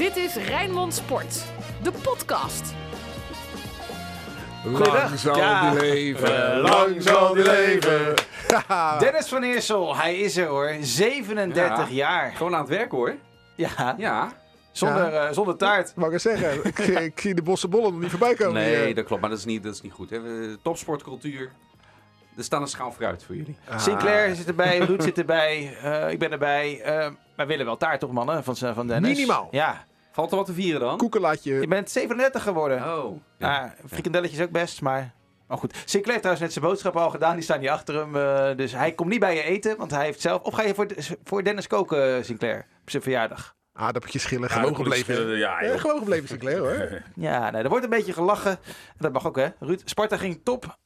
Dit is Rijnmond Sport, de podcast. Lang zal Ja. die leven, lang zal die leven. Dennis van Eersel, hij is er hoor. 37 Ja. jaar. Gewoon aan het werk hoor. Ja, Ja. zonder, eh, zonder taart. Mag ik eens zeggen, ik, ik zie de bossenbollen nog niet voorbij komen. Nee, hier. dat klopt. Maar dat is niet, dat is niet goed. Hè. We- Topsportcultuur. Er staan een schaal vooruit voor jullie. Ah. Sinclair zit erbij, Ruud zit erbij, eh, ik ben erbij. Eh wij willen wel taart toch mannen, van, van Dennis? Minimaal. Ja, Valt er wat te vieren dan? Koeken laat je... je bent 37 geworden. Oh. Ja, frikandelletjes ook best, maar... Maar goed, Sinclair heeft trouwens net zijn boodschappen al gedaan. Die staan hier achter hem. eh, dus hij komt niet bij je eten, want hij heeft zelf... Of ga je voor, voor Dennis koken, Sinclair? Op zijn verjaardag. Aardappeltjes schillen, Ja, gewoon gebleven. schillen, Ja, Ja, gewoon gebleven Sinclair hoor. Ja, nee, er wordt een beetje gelachen. Dat mag ook, hè? Ruud, Sparta ging top.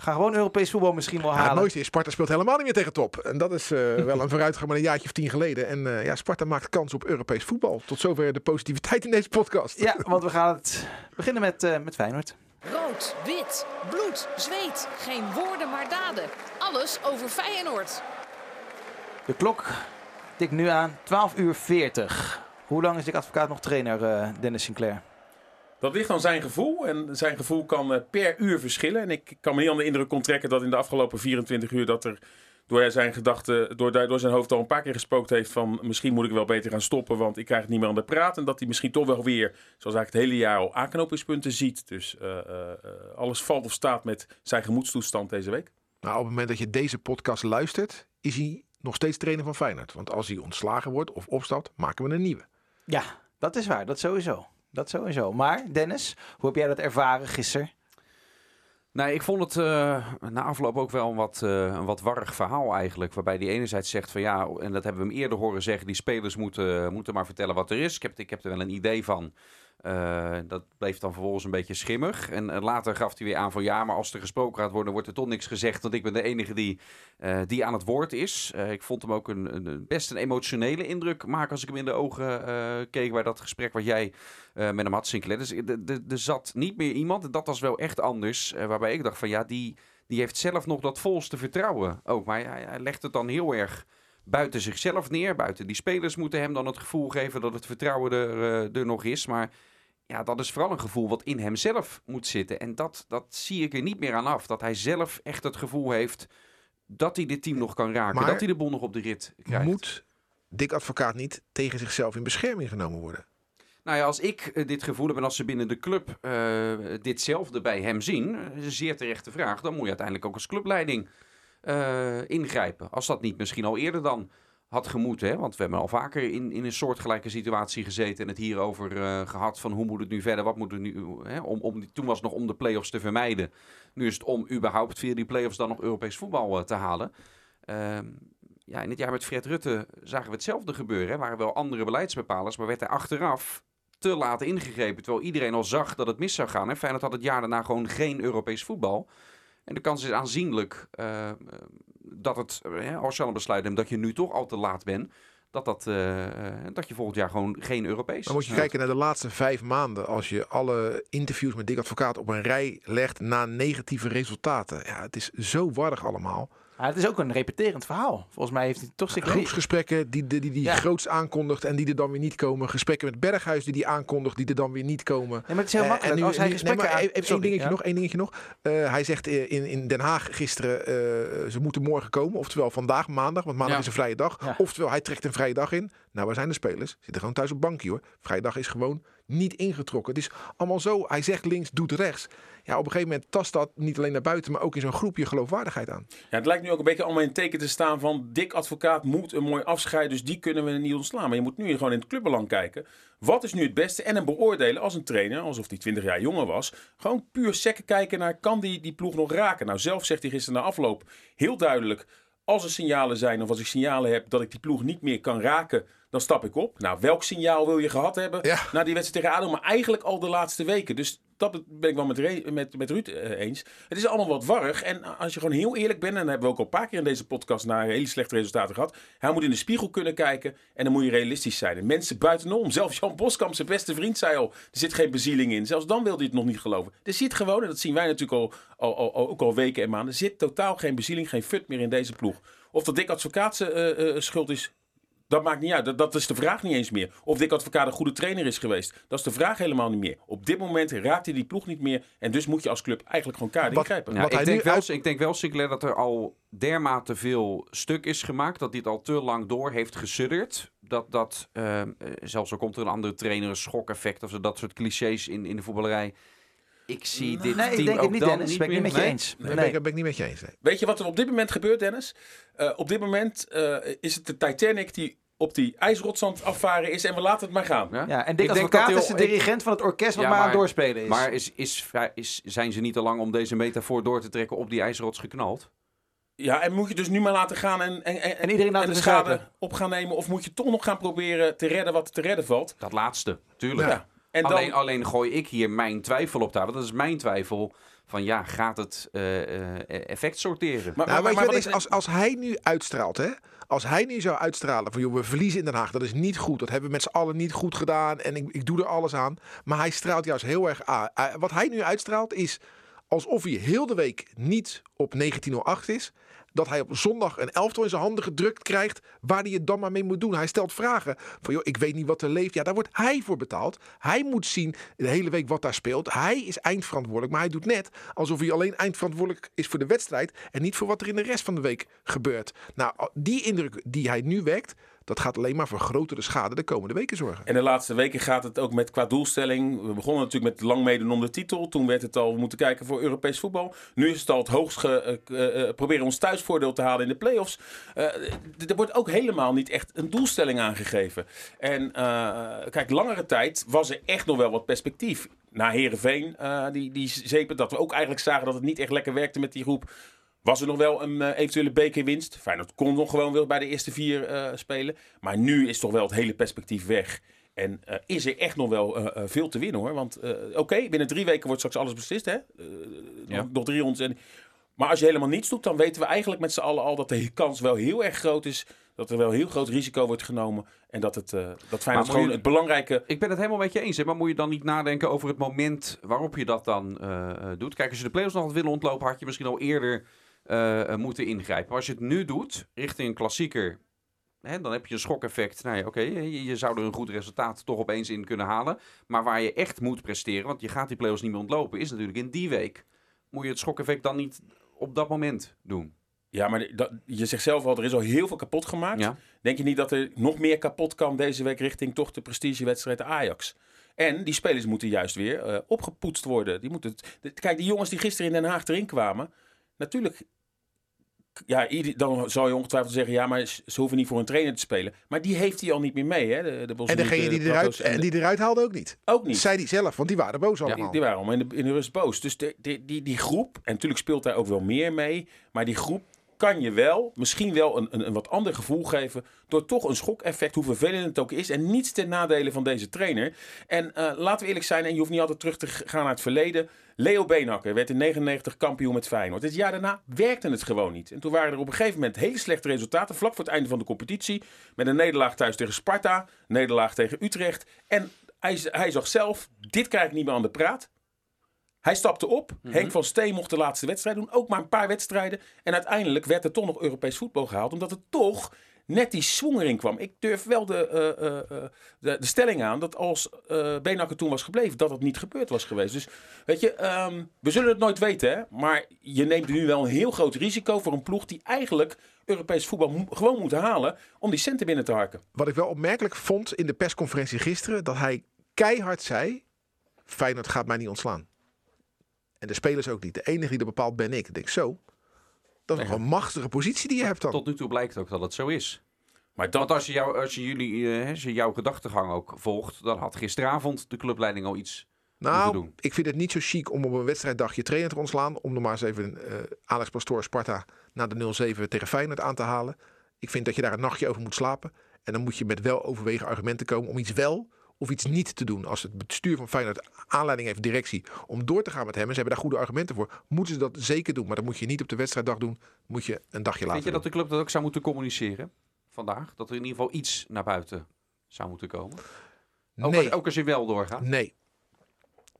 Ga gewoon Europees voetbal misschien wel Ja, het halen. mooiste is, Sparta speelt helemaal niet meer tegen top. En dat is eh, wel een vooruitgang met een jaartje of tien geleden. En eh, ja, Sparta maakt kans op Europees voetbal. Tot zover de positiviteit in deze podcast. Ja, want we gaan het beginnen met, eh, met Feyenoord. Rood, wit, bloed, zweet. Geen woorden maar daden. Alles over Feyenoord. De klok tikt nu aan 12 uur 40. Hoe lang is Dick Advocaat nog trainer, eh, Dennis Sinclair? Dat ligt aan zijn gevoel. En zijn gevoel kan eh, per uur verschillen. En ik kan me niet aan de indruk onttrekken dat in de afgelopen 24 uur dat er door zijn gedachten, door, door zijn hoofd al een paar keer gespookt heeft van misschien moet ik wel beter gaan stoppen, want ik krijg het niet meer aan de praat. En dat hij misschien toch wel weer, zoals eigenlijk het hele jaar al, aanknopingspunten ziet. Dus eh, eh, eh, alles valt of staat met zijn gemoedstoestand deze week. Nou, op het moment dat je deze podcast luistert, is hij nog steeds trainer van Feyenoord. Want als hij ontslagen wordt of opstapt, maken we een nieuwe. Ja, dat is waar. Dat sowieso. Dat sowieso. Maar Dennis, hoe heb jij dat ervaren gisteren? Nee, ik vond het eh, na afloop ook wel een wat, eh, een wat warrig verhaal eigenlijk. Waarbij die enerzijds zegt van ja, en dat hebben we hem eerder horen zeggen, die spelers moeten, moeten maar vertellen wat er is. Ik heb, ik heb er wel een idee van. Eh, dat bleef dan vervolgens een beetje schimmig. En eh, later gaf hij weer aan van ja, maar als er gesproken gaat worden, wordt er toch niks gezegd. Want ik ben de enige die, eh, die aan het woord is. Ik vond hem ook een, een, best een emotionele indruk maken als ik hem in de ogen keek bij dat gesprek wat jij met hem had, Sinclair. Dus er- zat niet meer iemand, dat was wel echt anders, waarbij ik dacht van ja, die, die heeft zelf nog dat volste vertrouwen ook. Maar hij, hij legt het dan heel erg buiten zichzelf neer. Buiten die spelers moeten hem dan het gevoel geven dat het vertrouwen er, er nog is. Maar ja, dat is vooral een gevoel wat in hemzelf moet zitten. En dat, dat zie ik er niet meer aan af. Dat hij zelf echt het gevoel heeft dat hij dit team nog kan raken. Maar dat hij de bol nog op de rit krijgt. Moet Dick Advocaat niet tegen zichzelf in bescherming genomen worden? Nou ja, als ik eh, dit gevoel heb en als ze binnen de club eh, ditzelfde bij hem zien, eh, is een zeer terechte vraag, dan moet je uiteindelijk ook als clubleiding eh, ingrijpen. Als dat niet misschien al eerder dan had gemoeten, hè? want we hebben al vaker in, in een soortgelijke situatie gezeten en het hierover eh gehad van hoe moet het nu verder, wat moet het nu, hè? Om, om, toen was het nog om de play-offs te vermijden. Nu is het om überhaupt via die play-offs dan nog Europees voetbal eh, te halen. Ehm, ja, in het jaar met Fred Rutte zagen we hetzelfde gebeuren. Er waren wel andere beleidsbepalers, maar werd er achteraf te laat ingegrepen. Terwijl iedereen al zag dat het mis zou gaan. Hè. Feyenoord had het jaar daarna gewoon geen Europees voetbal. En de kans is aanzienlijk eh, eh, dat het, eh, als je al een besluit neemt dat je nu toch al te laat bent, dat, dat, eh, eh, dat je volgend jaar gewoon geen Europees Dan moet je kijken naar de laatste vijf maanden. Als je alle interviews met Dick Advocaat op een rij legt na negatieve resultaten. Ja, het is zo warrig allemaal. Ja, het is ook een repeterend verhaal. Volgens mij heeft hij toch Sinclair... Groepsgesprekken die, die, die, die Ja. groots aankondigt en die er dan weer niet komen. Gesprekken met Berghuis die die aankondigt die er dan weer niet komen. Nee, maar het is heel Eh, makkelijk. en nu- als hij gesprekken nee, maar aan- even Sorry, één dingetje ja. nog. één dingetje nog. Eh, hij zegt eh, in, in Den Haag gisteren, ze moeten morgen komen. Oftewel vandaag maandag, want maandag Ja. is een vrije dag. Oftewel, hij trekt een vrije dag in. Nou, waar zijn de spelers? Zitten gewoon thuis op bankje hoor. Vrije dag is gewoon niet ingetrokken. Het is allemaal zo. Hij zegt links, doet rechts. Ja, op een gegeven moment tast dat niet alleen naar buiten, maar ook in zo'n groepje geloofwaardigheid aan. Ja, het lijkt nu ook een beetje allemaal in teken te staan van Dick Advocaat moet een mooi afscheid, dus die kunnen we niet ontslaan. Maar je moet nu gewoon in het clubbelang kijken. Wat is nu het beste? En hem beoordelen als een trainer, alsof hij 20 jaar jonger was. Gewoon puur sekken kijken naar, kan die die ploeg nog raken? Nou, zelf zegt hij gisteren na afloop heel duidelijk, als er signalen zijn of als ik signalen heb dat ik die ploeg niet meer kan raken, dan stap ik op. Nou, welk signaal wil je gehad hebben Ja. na die wedstrijd tegen ADO? Maar eigenlijk al de laatste weken. Dus dat ben ik wel met, Re- met, met Ruud eh, eens. Het is allemaal wat warrig. En als je gewoon heel eerlijk bent, en dat hebben we ook al een paar keer in deze podcast naar hele slechte resultaten gehad. Hij moet in de spiegel kunnen kijken en dan moet je realistisch zijn. En mensen buitenom, zelfs Jan Boskamp, zijn beste vriend, zei al, er zit geen bezieling in. Zelfs dan wilde hij het nog niet geloven. Er zit gewoon, en dat zien wij natuurlijk al, al, al, ook al weken en maanden, er zit totaal geen bezieling, geen fut meer in deze ploeg. Of dat Dick Advocaat zijn eh, eh, schuld is, Dat maakt niet uit. Dat, dat is de vraag niet eens meer. Of Dick Advocaat een goede trainer is geweest. Dat is de vraag helemaal niet meer. Op dit moment raakt hij die ploeg niet meer. En dus moet je als club eigenlijk gewoon kaart ingrijpen. Ja, ik, denk wel, uit- ik denk wel, Sinclair, dat er al dermate veel stuk is gemaakt. Dat dit al te lang door heeft gesudderd. Dat, dat eh, eh, zelfs al komt er een andere trainer, een schokeffect of zo, dat soort clichés in, in de voetballerij. Ik zie dit Nee, ik team denk ook het niet, dan Dennis. niet Ben ik niet met je eens. Nee, ben, ik, ben ik niet met je eens. nee. Weet je wat er op dit moment gebeurt, Dennis? Eh, op dit moment eh, is het de Titanic die op die ijsrotsand afvaren is. En we laten het maar gaan. Ja? Ja, en Ik Dick denk Advocaat dat is de ik- dirigent van het orkest wat Ja, maar aan het doorspelen is. Maar is, is, is, zijn ze niet te lang om deze metafoor door te trekken op die ijsrots geknald? Ja, en moet je dus nu maar laten gaan en, en, en, En iedereen laten de schade op gaan nemen? Of moet je toch nog gaan proberen te redden wat te redden valt? Dat laatste, tuurlijk. Ja. En dan, Alleen, alleen gooi ik hier mijn twijfel op tafel. Dat is mijn twijfel van ja, gaat het eh, eh, effect sorteren? maar, Nou, maar- is, als, als hij nu uitstraalt, hè? Als hij nu zou uitstralen van, joh, we verliezen in Den Haag, dat is niet goed. Dat hebben we met z'n allen niet goed gedaan en ik, ik doe er alles aan. Maar hij straalt juist heel erg aan. Wat hij nu uitstraalt is alsof hij heel de week niet op 1908 is. Dat hij op zondag een elftal in zijn handen gedrukt krijgt waar hij het dan maar mee moet doen. Hij stelt vragen van, joh, ik weet niet wat er leeft. Ja, daar wordt hij voor betaald. Hij moet zien de hele week wat daar speelt. Hij is eindverantwoordelijk, maar hij doet net alsof hij alleen eindverantwoordelijk is voor de wedstrijd en niet voor wat er in de rest van de week gebeurt. Nou, die indruk die hij nu wekt, dat gaat alleen maar voor grotere schade de komende weken zorgen. En de laatste weken gaat het ook met qua doelstelling. We begonnen natuurlijk met lang meedoen om titel. Toen werd het al, we moeten kijken voor Europees voetbal. Nu is het al het hoogst ge, eh, eh, proberen ons thuisvoordeel te halen in de play-offs. Eh, er wordt ook helemaal niet echt een doelstelling aangegeven. En eh, kijk, langere tijd was er echt nog wel wat perspectief. Na Herenveen, die, die zepen, dat we ook eigenlijk zagen dat het niet echt lekker werkte met die groep. Was er nog wel een eh, eventuele bekerwinst? Feyenoord kon nog gewoon weer bij de eerste vier eh, spelen. Maar nu is toch wel het hele perspectief weg. En eh, is er echt nog wel veel te winnen hoor. Want oké, binnen drie weken wordt straks alles beslist. Hè? Ja. nog, nog drie rondes. En... Maar als je helemaal niets doet, dan weten we eigenlijk met z'n allen al dat de kans wel heel erg groot is. Dat er wel heel groot risico wordt genomen. En dat, het, eh dat Feyenoord gewoon je- het belangrijke... Ik ben het helemaal met je eens, hè, maar moet je dan niet nadenken over het moment waarop je dat dan doet? Kijk, als je de play-offs nog had willen ontlopen, had je misschien al eerder eh, moeten ingrijpen. Maar als je het nu doet, richting een klassieker, hè, dan heb je een schokeffect. Nou ja, oké, je, je zou er een goed resultaat toch opeens in kunnen halen. Maar waar je echt moet presteren, want je gaat die play-offs niet meer ontlopen, is natuurlijk in die week. Moet je het schokeffect dan niet op dat moment doen? Ja, maar dat, je zegt zelf al, er is al heel veel kapot gemaakt. Ja. Denk je niet dat er nog meer kapot kan deze week richting toch de prestigewedstrijd Ajax? En die spelers moeten juist weer eh, opgepoetst worden. Die moeten kijk, die jongens die gisteren in Den Haag erin kwamen. Natuurlijk, ja, ieder- dan zou je ongetwijfeld zeggen... ja, maar ze hoeven niet voor een trainer te spelen. Maar die heeft hij al niet meer mee, hè? De, de En degene die de eruit, en die eruit haalde ook niet. ook niet. Zei hij zelf, want die waren boos allemaal. Die, die waren allemaal in de, in de rust boos. Dus de, die, die, die groep, en natuurlijk speelt daar ook wel meer mee, maar die groep kan je wel, misschien wel een, een, een wat ander gevoel geven, door toch een schokeffect, hoe vervelend het ook is, en niets ten nadele van deze trainer. En eh, laten we eerlijk zijn, en je hoeft niet altijd terug te gaan naar het verleden. Leo Beenhakker werd in 99 kampioen met Feyenoord. Het jaar daarna werkte het gewoon niet. En toen waren er op een gegeven moment hele slechte resultaten, vlak voor het einde van de competitie, met een nederlaag thuis tegen Sparta, nederlaag tegen Utrecht. En hij, hij zag zelf, dit krijg ik niet meer aan de praat. Hij stapte op. Henk van Steen mocht de laatste wedstrijd doen. Ook maar een paar wedstrijden. En uiteindelijk werd er toch nog Europees voetbal gehaald. Omdat het toch net die swing erin kwam. Ik durf wel de, eh, eh, eh, de, de stelling aan dat als eh Beenhakker toen was gebleven, dat het niet gebeurd was geweest. Dus weet je, ehm, we zullen het nooit weten. Hè? Maar je neemt nu wel een heel groot risico voor een ploeg die eigenlijk Europees voetbal gewoon moet halen om die centen binnen te harken. Wat ik wel opmerkelijk vond in de persconferentie gisteren, dat hij keihard zei: Feyenoord gaat mij niet ontslaan. En de spelers ook niet. De enige die dat bepaalt ben ik. Ik denk zo. Dat is een machtige positie die je hebt dan. Tot nu toe blijkt ook dat het zo is. Maar dat, Want als je, jou, als je, jullie, eh, als je jouw gedachtegang ook volgt, dan had gisteravond de clubleiding al iets Nou, doen. ik vind het niet zo chic om op een wedstrijddag je trainer te ontslaan. Om nog maar eens even eh, Alex Pastoor Sparta na de 0-7 tegen Feyenoord aan te halen. Ik vind dat je daar een nachtje over moet slapen. En dan moet je met wel overwegen argumenten komen om iets wel of iets niet te doen. Als het bestuur van Feyenoord aanleiding heeft, directie, om door te gaan met hem. En ze hebben daar goede argumenten voor. Moeten ze dat zeker doen. Maar dat moet je niet op de wedstrijddag doen. Moet je een dagje later Vind je dat de club dat ook zou moeten communiceren vandaag? Dat er in ieder geval iets naar buiten zou moeten komen? Ook, Nee. als, ook als je wel doorgaat? Nee.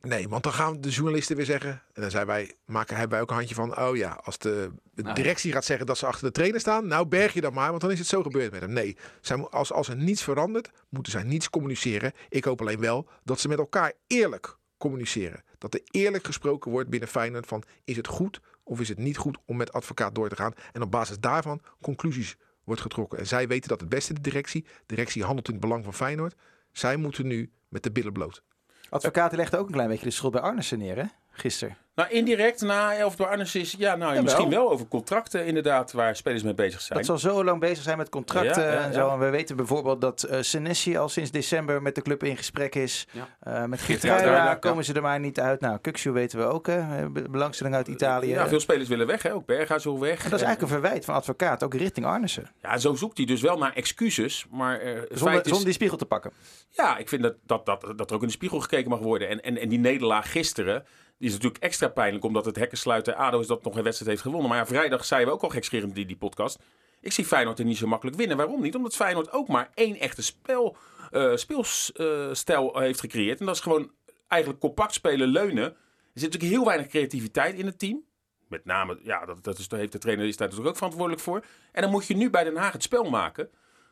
Nee, want dan gaan de journalisten weer zeggen. En dan zijn wij, maken hebben wij ook een handje van. Oh ja, als de ja. directie gaat zeggen dat ze achter de trainer staan. Nou, berg je dat maar, want dan is het zo gebeurd met hem. Nee, zij, als, als er niets verandert, moeten zij niets communiceren. Ik hoop alleen wel dat ze met elkaar eerlijk communiceren. Dat er eerlijk gesproken wordt binnen Feyenoord van is het goed of is het niet goed om met advocaat door te gaan. En op basis daarvan conclusies wordt getrokken. En zij weten dat het beste de directie, de directie handelt in het belang van Feyenoord. Zij moeten nu met de billen bloot. Advocaten legden ook een klein beetje de schuld bij Arnissen neer, hè? Gisteren. Nou, indirect, na of het bij Arnes is, ja, nou, Jawel. misschien wel over contracten inderdaad, waar spelers mee bezig zijn. Dat zal zo lang bezig zijn met contracten Ja, ja, en zo. ja. En we weten bijvoorbeeld dat eh Senesi al sinds december met de club in gesprek is. Ja. Eh, met ja. komen ze er maar niet uit. Nou, Kukshu weten we ook, hè? Be- Belangstelling uit Italië. Ja, veel spelers willen weg, hè? ook Berghuis wil weg. En dat is eigenlijk een verwijt van advocaat, ook richting Arnissen. Ja, zo zoekt hij dus wel naar excuses, maar eh, Zonder, feit is... zonder die spiegel te pakken. Ja, ik vind dat, dat, dat, dat er ook in de spiegel gekeken mag worden. En, en, en die nederlaag gisteren, is natuurlijk extra pijnlijk... omdat het hekken sluiten ADO is dat nog een wedstrijd heeft gewonnen. Maar ja, vrijdag zeiden we ook al gekscherend in die, podcast... ik zie Feyenoord er niet zo makkelijk winnen. Waarom niet? Omdat Feyenoord ook maar één echte spel, eh, speelstijl heeft gecreëerd. En dat is gewoon eigenlijk compact spelen, leunen. Er zit natuurlijk heel weinig creativiteit in het team. Met name, ja, dat, dat is, heeft de trainer is daar natuurlijk ook verantwoordelijk voor. En dan moet je nu bij Den Haag het spel maken...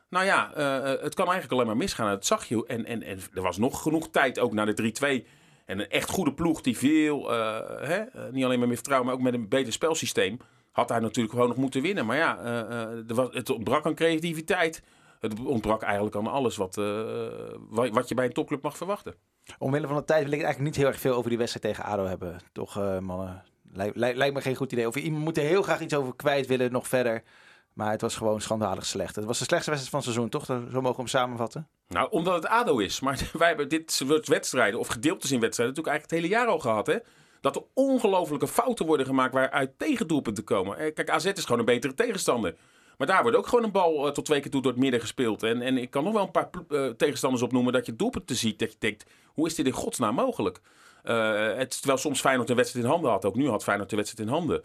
Nou ja, eh, het kan eigenlijk alleen maar misgaan. Dat zag je. En, en, en er was nog genoeg tijd ook naar de 3-2. En een echt goede ploeg die veel, eh, hè, eh, niet alleen maar met vertrouwen, maar ook met een beter spelsysteem. Had hij natuurlijk gewoon nog moeten winnen. Maar ja, eh, er was, het ontbrak aan creativiteit. Het ontbrak eigenlijk aan alles wat, wa- wat je bij een topclub mag verwachten. Omwille van de tijd wil ik eigenlijk niet heel erg veel over die wedstrijd tegen ADO hebben. Toch, mannen? Lij- lij- lijkt me geen goed idee. Of iemand moet er heel graag iets over kwijt willen, nog verder. Maar het was gewoon schandalig slecht. Het was de slechtste wedstrijd van het seizoen, toch? Zo mogen we hem samenvatten. Nou, omdat het ADO is. Maar wij hebben dit soort wedstrijden, of gedeeltes in wedstrijden, natuurlijk eigenlijk het hele jaar al gehad. Hè? Dat er ongelofelijke fouten worden gemaakt waaruit tegendoelpunten komen. Eh, Kijk, AZ is gewoon een betere tegenstander. Maar daar wordt ook gewoon een bal eh, tot twee keer toe door het midden gespeeld. En, en ik kan nog wel een paar eh, tegenstanders opnoemen dat je doelpunten ziet. Dat je denkt, hoe is dit in godsnaam mogelijk? Eh, het, terwijl soms Feyenoord een wedstrijd in handen had. Ook nu had Feyenoord de wedstrijd in handen.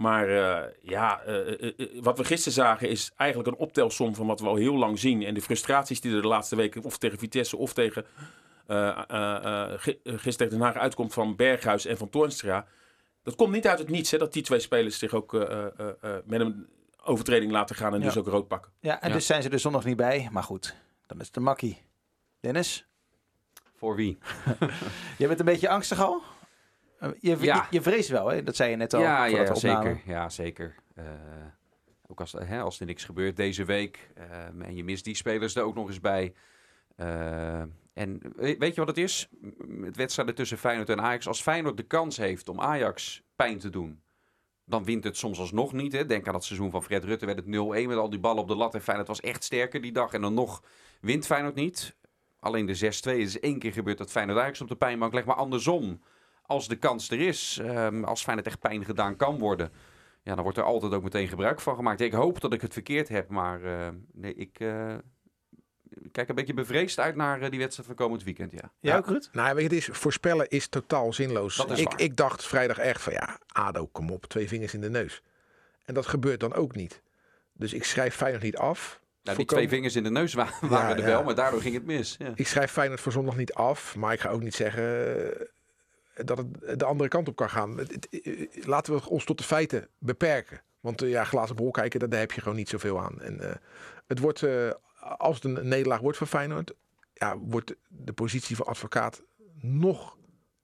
Maar eh, ja, eh, eh, wat we gisteren zagen is eigenlijk een optelsom van wat we al heel lang zien. En de frustraties die er de laatste weken of tegen Vitesse of tegen gi- gisteren tegen Den Haag uitkomt van Berghuis en van Toornstra. Dat komt niet uit het niets, hè, dat die twee spelers zich ook eh, eh, eh, eh, met een overtreding laten gaan en Ja. dus ook rood pakken. Ja, en Ja. dus zijn ze er zondag niet bij. Maar goed, dan is het een makkie. Dennis, Voor wie? jij bent een beetje angstig al? Eh, Je, je, Ja. je vreest wel, hè? Dat zei je net al. Ja, zeker. Ja, zeker. Eh, ook als, hè, als er niks gebeurt deze week eh, en je mist die spelers er ook nog eens bij. En we- weet je wat het is? Het wedstrijden tussen Feyenoord en Ajax. Als Feyenoord de kans heeft om Ajax pijn te doen, dan wint het soms alsnog niet. Hè. Denk aan dat seizoen van Fred Rutte, werd het 0-1 met al die ballen op de lat. En Feyenoord was echt sterker die dag. En dan nog wint Feyenoord niet. Alleen de 6-2 Het is één keer gebeurd dat Feyenoord Ajax op de pijnbank legt. Maar andersom, als de kans er is, ehm, als Feyenoord echt pijn gedaan kan worden... Ja, dan wordt er altijd ook meteen gebruik van gemaakt. Ik hoop dat ik het verkeerd heb, maar eh, nee, ik eh, ik kijk een beetje bevreesd uit naar eh, die wedstrijd van komend weekend, ja. Jij ook, Ruud? Nou, weet je, het is, voorspellen is totaal zinloos. Dat is ik, waar. ik dacht vrijdag echt van ja, ADO, kom op, twee vingers in de neus. En dat gebeurt dan ook niet. Dus ik schrijf Feyenoord niet af. Nou, die twee vingers in de neus wa- waren er ja. wel, maar daardoor ging het mis. Ja. Ik schrijf Feyenoord voor zondag niet af. Maar ik ga ook niet zeggen eh, dat het de andere kant op kan gaan. Eh, laten we ons tot de feiten beperken. Want eh, ja, glazen bol kijken, daar, daar heb je gewoon niet zoveel aan. En eh, het wordt, eh, als het een nederlaag wordt voor Feyenoord... Ja, wordt de positie van advocaat nog,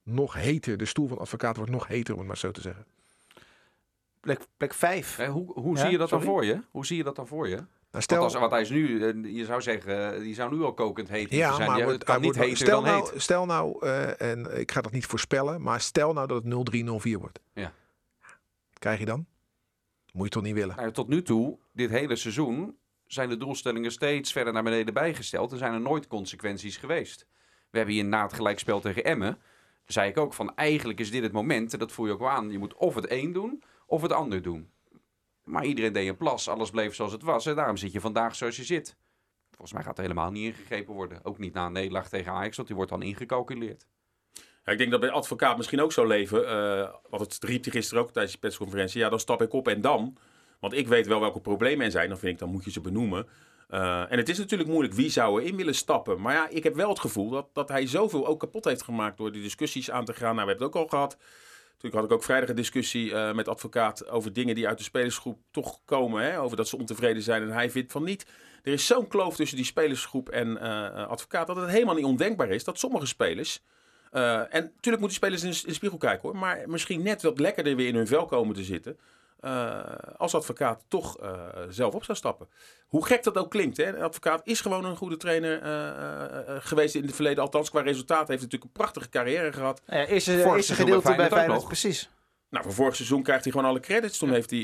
nog heter. De stoel van advocaat wordt nog heter, om het maar zo te zeggen. Plek, plek 5. Eh, hoe hoe Ja, zie je dat dan voor je? Hoe zie je dat dan voor je? Nou, Stel, als, want hij is nu, eh, je zou zeggen, eh, die zou nu al kokend heet Ja, zijn. maar Ja, het kan niet heter stel dan nou, heet. Stel nou, eh, en ik ga dat niet voorspellen, maar stel nou dat het 0-3-0-4 wordt. Ja. Wat krijg je dan? Moet je toch niet willen? Nou, tot nu toe, dit hele seizoen, zijn de doelstellingen steeds verder naar beneden bijgesteld. Er zijn er nooit consequenties geweest. We hebben hier na het gelijkspel tegen Emmen, zei ik ook van eigenlijk is dit het moment, en dat voel je ook wel aan, je moet of het een doen, of het ander doen. Maar iedereen deed een plas, alles bleef zoals het was en daarom zit je vandaag zoals je zit. Volgens mij gaat er helemaal niet ingegrepen worden. Ook niet na een nederlaag tegen Ajax, want die wordt dan ingecalculeerd. Ik denk dat bij advocaat misschien ook zo leven. eh want het riep hij gisteren ook tijdens de persconferentie. Ja, dan stap ik op en dan. Want ik weet wel welke problemen er zijn. Dan vind ik, dan moet je ze benoemen. Eh, en het is natuurlijk moeilijk, wie zou erin willen stappen? Maar ja, ik heb wel het gevoel dat, dat hij zoveel ook kapot heeft gemaakt door die discussies aan te gaan. Nou, we hebben het ook al gehad. Toen had ik ook vrijdag een discussie eh, met advocaat over dingen die uit de spelersgroep toch komen. Hè, over dat ze ontevreden zijn en hij vindt van niet. Er is zo'n kloof tussen die spelersgroep en eh, advocaat dat het helemaal niet ondenkbaar is dat sommige spelers... eh, en natuurlijk moeten spelers in in de spiegel kijken hoor. Maar misschien net wat lekkerder weer in hun vel komen te zitten. Eh, als advocaat toch eh, zelf op zou stappen. Hoe gek dat ook klinkt. Hè? Een advocaat is gewoon een goede trainer eh, geweest in het verleden. Althans, qua resultaat heeft hij natuurlijk een prachtige carrière gehad. Ja, seizoen bij gedeelte bij Feyenoord precies. Nou, voor vorig seizoen krijgt hij gewoon alle credits. Toen heeft hij,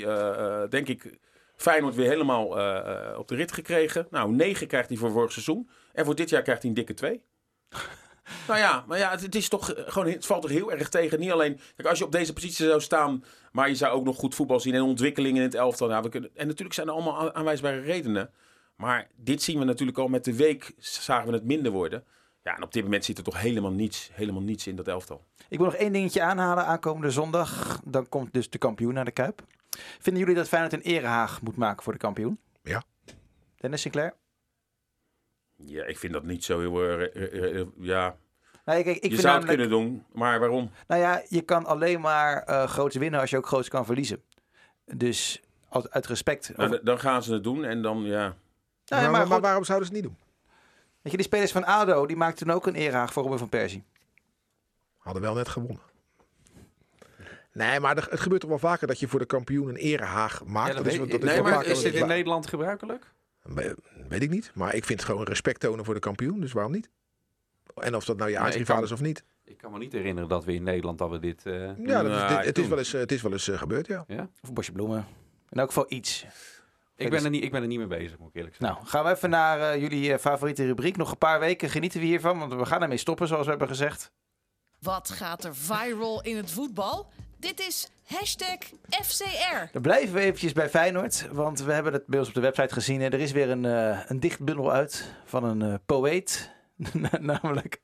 denk ik, Feyenoord weer helemaal op de rit gekregen. Nou, negen krijgt hij voor vorig seizoen. En voor dit jaar krijgt hij een dikke twee. Nou ja, maar ja, het, het is toch eh, gewoon, het valt toch heel erg tegen. Niet alleen, kijk, als je op deze positie zou staan, maar je zou ook nog goed voetbal zien en ontwikkelingen in het elftal. Nou, we kunnen, en natuurlijk zijn er allemaal aan- aanwijsbare redenen. Maar dit zien we natuurlijk al met de week, zagen we het minder worden. Ja, en op dit moment zit er toch helemaal niets, helemaal niets in dat elftal. Ik wil nog één dingetje aanhalen aankomende zondag. Dan komt dus de kampioen naar de Kuip. Vinden jullie dat Feyenoord een erehaag moet maken voor de kampioen? Ja. Dennis Sinclair? Ja, ik vind dat niet zo heel... eh, eh, eh, eh, ja, Nou, kijk, ik je vind zou het namelijk- kunnen doen, maar waarom? Nou ja, je kan alleen maar eh groots winnen als je ook groots kan verliezen. Dus als, uit respect. Nou, over- dan gaan ze het doen en dan, ja... Nou ja, maar, maar waarom zouden ze het niet doen? weet je, die spelers van ADO, die maakten ook een erehaag voor Robin van Persie. Hadden wel net gewonnen. Nee, maar het gebeurt toch wel vaker dat je voor de kampioen een erehaag maakt. Ja, dat dat is, dat is nee, maar is dit in la- Nederland gebruikelijk? We- Weet ik niet. Maar ik vind het gewoon respect tonen voor de kampioen. Dus waarom niet? En of dat nou je Nee, aardsrivaal is of niet. Ik kan me niet herinneren dat we in Nederland dat we dit... eh, Ja, dat is, dit- het, is wel eens, eh, het is wel eens eh, gebeurd, ja. Of een bosje bloemen. In elk geval iets. ik, ben er niet, ik ben er niet mee bezig, moet ik eerlijk zeggen. Nou, gaan we even naar eh, jullie eh, favoriete rubriek. Nog een paar weken genieten we hiervan, want we gaan ermee stoppen, zoals we hebben gezegd. Wat gaat er viral in het voetbal? Dit is hashtag FCR. Dan blijven we eventjes bij Feyenoord, want we hebben het bij ons op de website gezien. Er is weer een, eh een dichtbundel uit van een eh, poëet. Namelijk,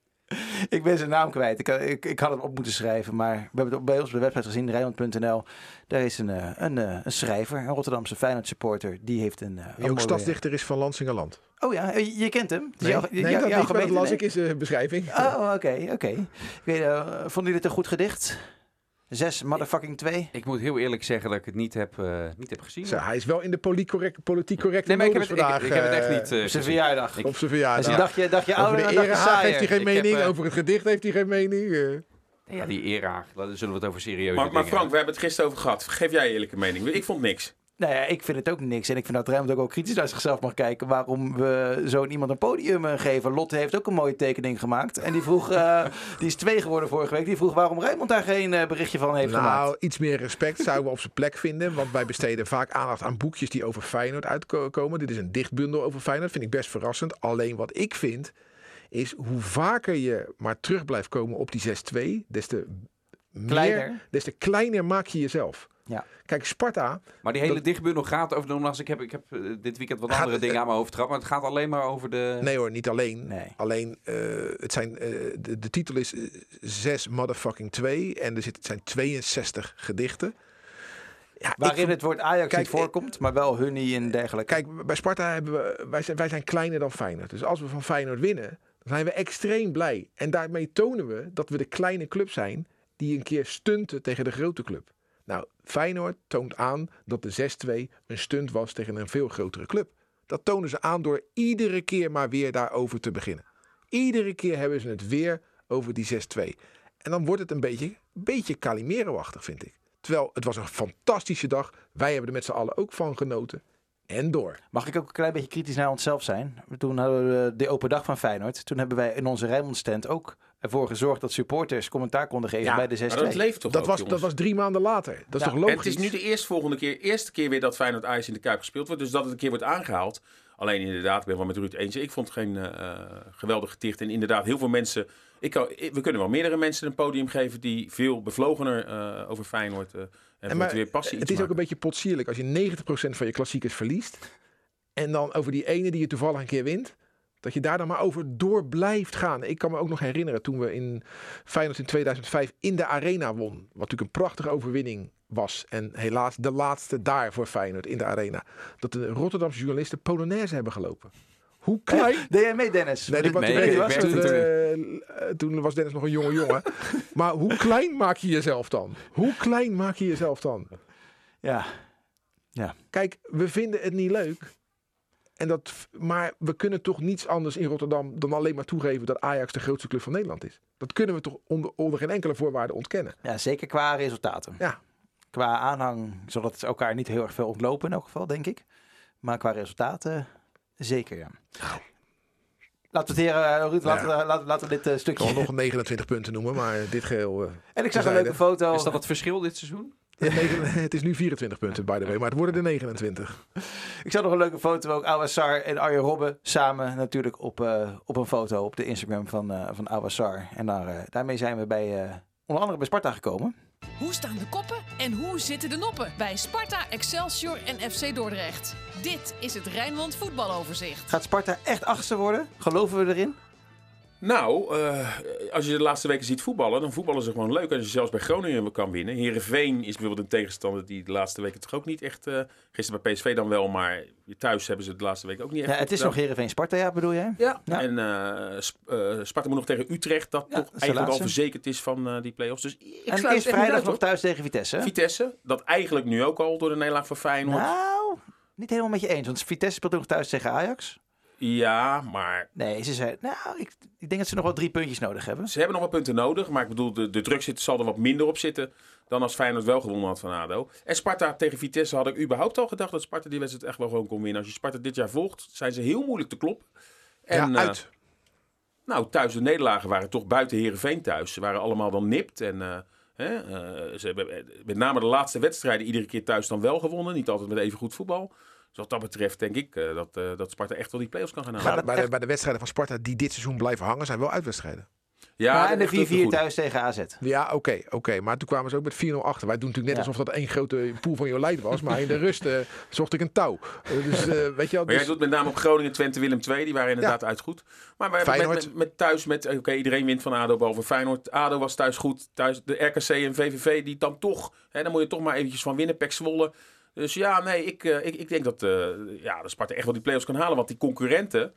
ik ben zijn naam kwijt. Ik, ik, ik had het op moeten schrijven, maar we hebben het op- bij ons op de website gezien, Rijnmond.nl. Daar is een, eh, een, eh, een schrijver, een Rotterdamse Feyenoord supporter. Die heeft een... eh, Die ook mooie- stadsdichter is van Lansingerland. Oh ja, je, je kent hem. Nee, dat jouw niet, maar dat las nee? ik in zijn beschrijving. Oh, oké, oké. Ik weet, eh, Vonden jullie het een goed gedicht? Zes, motherfucking twee. Ik moet heel eerlijk zeggen dat ik het niet heb, eh, niet heb gezien. Zo, hij is wel in de politiek correct, politiek correcte nee, maar ik heb, modus het, ik, vandaag. ik heb het echt eh, niet eh, Op zijn verjaardag. Ik- Op zijn Dus verjaardag. je dacht je, dacht je Over ouder, de dan dacht je erehaag heeft hij geen Ik heb, mening. Over het gedicht heeft hij geen mening. eh. Ja, die eraag, daar zullen we het over serieus Maar, maar Frank, we hebben het gisteren over gehad. Geef jij eerlijke mening. Ik vond niks. Nou ja, ik vind het ook niks. En ik vind dat Rijmond ook wel kritisch naar zichzelf mag kijken. Waarom we zo'n iemand een podium eh, geven. Lotte heeft ook een mooie tekening gemaakt. En die vroeg, eh, die is twee geworden vorige week. Die vroeg waarom Rijmond daar geen eh, berichtje van heeft Nou, gemaakt. iets meer respect zouden we op zijn plek vinden. Want wij besteden vaak aandacht aan boekjes die over Feyenoord uitkomen. Dit is een dichtbundel over Feyenoord. Vind ik best verrassend. Alleen wat ik vind, is hoe vaker je maar terug blijft komen op die 6-2, des te Kleiner. meer, des te kleiner maak je jezelf. Ja. Kijk, Sparta, Maar die hele Dat- dichtbundel gaat over... Nogmaals, ik heb, ik heb eh, dit weekend wat Gaat- andere dingen aan mijn hoofd gehad. Maar het gaat alleen maar over de... nee hoor, niet alleen. Nee. Alleen, eh, het zijn, eh, de, de titel is eh, 6 motherfucking 2 en er zit, het zijn 62 gedichten. Ja, Waarin het woord Ajax Kijk, niet voorkomt. Maar wel Hunny en dergelijke. Kijk, bij Sparta hebben we, wij zijn, wij zijn kleiner dan Feyenoord. Dus als we van Feyenoord winnen, dan zijn we extreem blij. En daarmee tonen we dat we de kleine club zijn die een keer stunten tegen de grote club. Nou, Feyenoord toont aan dat de 6-2 een stunt was tegen een veel grotere club. Dat tonen ze aan door iedere keer maar weer daarover te beginnen. Iedere keer hebben ze het weer over die 6-2. En dan wordt het een beetje, beetje Calimero-achtig, vind ik. Terwijl het was een fantastische dag. Wij hebben er met z'n allen ook van genoten. En door. Mag ik ook een klein beetje kritisch naar onszelf zijn? Toen hadden we de open dag van Feyenoord. Toen hebben wij in onze Rijnmond stand ook ervoor gezorgd dat supporters commentaar konden geven Ja, bij de 6 Maar dat leeft toch Dat ook, was, jongens? dat was drie maanden later. Dat is Ja, toch En logisch? het is nu de eerste volgende keer, eerste keer weer dat Feyenoord Ajax in de Kuip gespeeld wordt. Dus dat het een keer wordt aangehaald. Alleen inderdaad, ik ben wel met Ruud eens. Ik vond het geen eh, eh, geweldig gedicht. En inderdaad, heel veel mensen... Ik kan, ik- we kunnen wel meerdere mensen een podium geven die veel bevlogener eh, over Feyenoord eh en, En met maar weer passie het iets is ook een beetje potsierlijk als je 90% van je klassiekers verliest. En dan over die ene die je toevallig een keer wint. Dat je daar dan maar over door blijft gaan. Ik kan me ook nog herinneren toen we in Feyenoord in 2005 in de Arena won. Wat natuurlijk een prachtige overwinning was. En helaas de laatste daar voor Feyenoord in de arena. Dat de Rotterdamse journalisten Polonaise hebben gelopen. Hoe klein... Deed jij mee, Dennis? Nee, Nee, was, toen, toen eh, toen was Dennis nog een jonge jongen. maar hoe klein maak je jezelf dan? Hoe klein maak je jezelf dan? Ja. Kijk, we vinden het niet leuk. En dat, maar we kunnen toch niets anders in Rotterdam dan alleen maar toegeven dat Ajax de grootste club van Nederland is. Dat kunnen we toch onder, onder geen enkele voorwaarde ontkennen. ja, zeker qua resultaten. Ja. Qua aanhang zal het elkaar niet heel erg veel ontlopen in elk geval, denk ik. Maar qua resultaten zeker, ja. Laten we het hier, eh, Ruud, laten, we, laten, laten we dit eh, Ik stukje... kan nog 29 punten noemen, maar dit geheel... eh, En ik zag een leuke foto. Is dat het verschil dit seizoen? het is nu 24 punten, by the way, maar het worden er 29. Ik zag nog een leuke foto ook. Awassar en Arjen Robben samen natuurlijk op, eh, op een foto op de Instagram van, eh van Awassar. En daar, eh, daarmee zijn we bij, eh, onder andere bij Sparta gekomen. Hoe staan de koppen en hoe zitten de noppen bij Sparta, Excelsior en FC Dordrecht? Dit is het Rijnmond voetbaloverzicht. Gaat Sparta echt achtste worden? Geloven we erin? Nou, eh, als je de laatste weken ziet voetballen, dan voetballen ze gewoon leuk. Als je zelfs bij Groningen kan winnen. Herenveen is bijvoorbeeld een tegenstander die de laatste weken toch ook niet echt... eh, gisteren bij PSV dan wel, maar thuis hebben ze de laatste week ook niet echt Ja, het is nog Heerenveen Sparta, ja, bedoel jij? Ja, Ja. en eh, Sp- Sparta moet nog tegen Utrecht, dat Ja, toch dat is eigenlijk al verzekerd is van die play-offs. Dus ik En het niet vrijdag nog thuis tegen Vitesse. Vitesse, dat eigenlijk nu ook al door de nederlaag van Feyenoord. Nou, niet helemaal met je eens. Want Vitesse speelt ook nog thuis tegen Ajax. Ja, maar Nee, ze zei, nou, ik, ik denk dat ze nog wel drie puntjes nodig hebben. ze hebben nog wat punten nodig. Maar ik bedoel, de, de druk zit, zal er wat minder op zitten dan als Feyenoord wel gewonnen had van ADO. En Sparta tegen Vitesse had ik überhaupt al gedacht dat Sparta die wedstrijd echt wel gewoon kon winnen. Als je Sparta dit jaar volgt, zijn ze heel moeilijk te kloppen. En, ja, eh, uit. Nou, thuis de nederlagen waren toch buiten Herenveen thuis. Ze waren allemaal dan nipt. En eh, hè, eh, ze hebben met name de laatste wedstrijden iedere keer thuis dan wel gewonnen. Niet altijd met even goed voetbal. Dus wat dat betreft denk ik eh, dat, eh, dat Sparta echt wel die play-offs kan gaan halen. Gaat Maar het bij, de, echt- bij de wedstrijden van Sparta die dit seizoen blijven hangen, zijn wel uitwedstrijden. Ja, Ja, en de echt een 4-4 goede. thuis tegen AZ. Ja, oké, oké. Maar toen kwamen ze ook met 4-0 achter. Wij doen natuurlijk net Ja. alsof dat één grote pool van Jolijt was. Maar in de rust eh, zocht ik een touw. Dus eh, weet je wel. Maar jij Dus, doet met name op Groningen, Twente, Willem II. Die waren inderdaad uit goed. Maar wij hebben met, Feyenoord. met, met thuis met... Oké, iedereen wint van ADO behalve Feyenoord. ADO was thuis goed. Thuis de RKC en VVV die dan toch... Hè, dan moet je toch maar eventjes van winnen. Pek Zwolle. Dus ja, nee, ik, eh, ik, ik denk dat eh ja, de Sparta echt wel die play-offs kan halen. Want die concurrenten,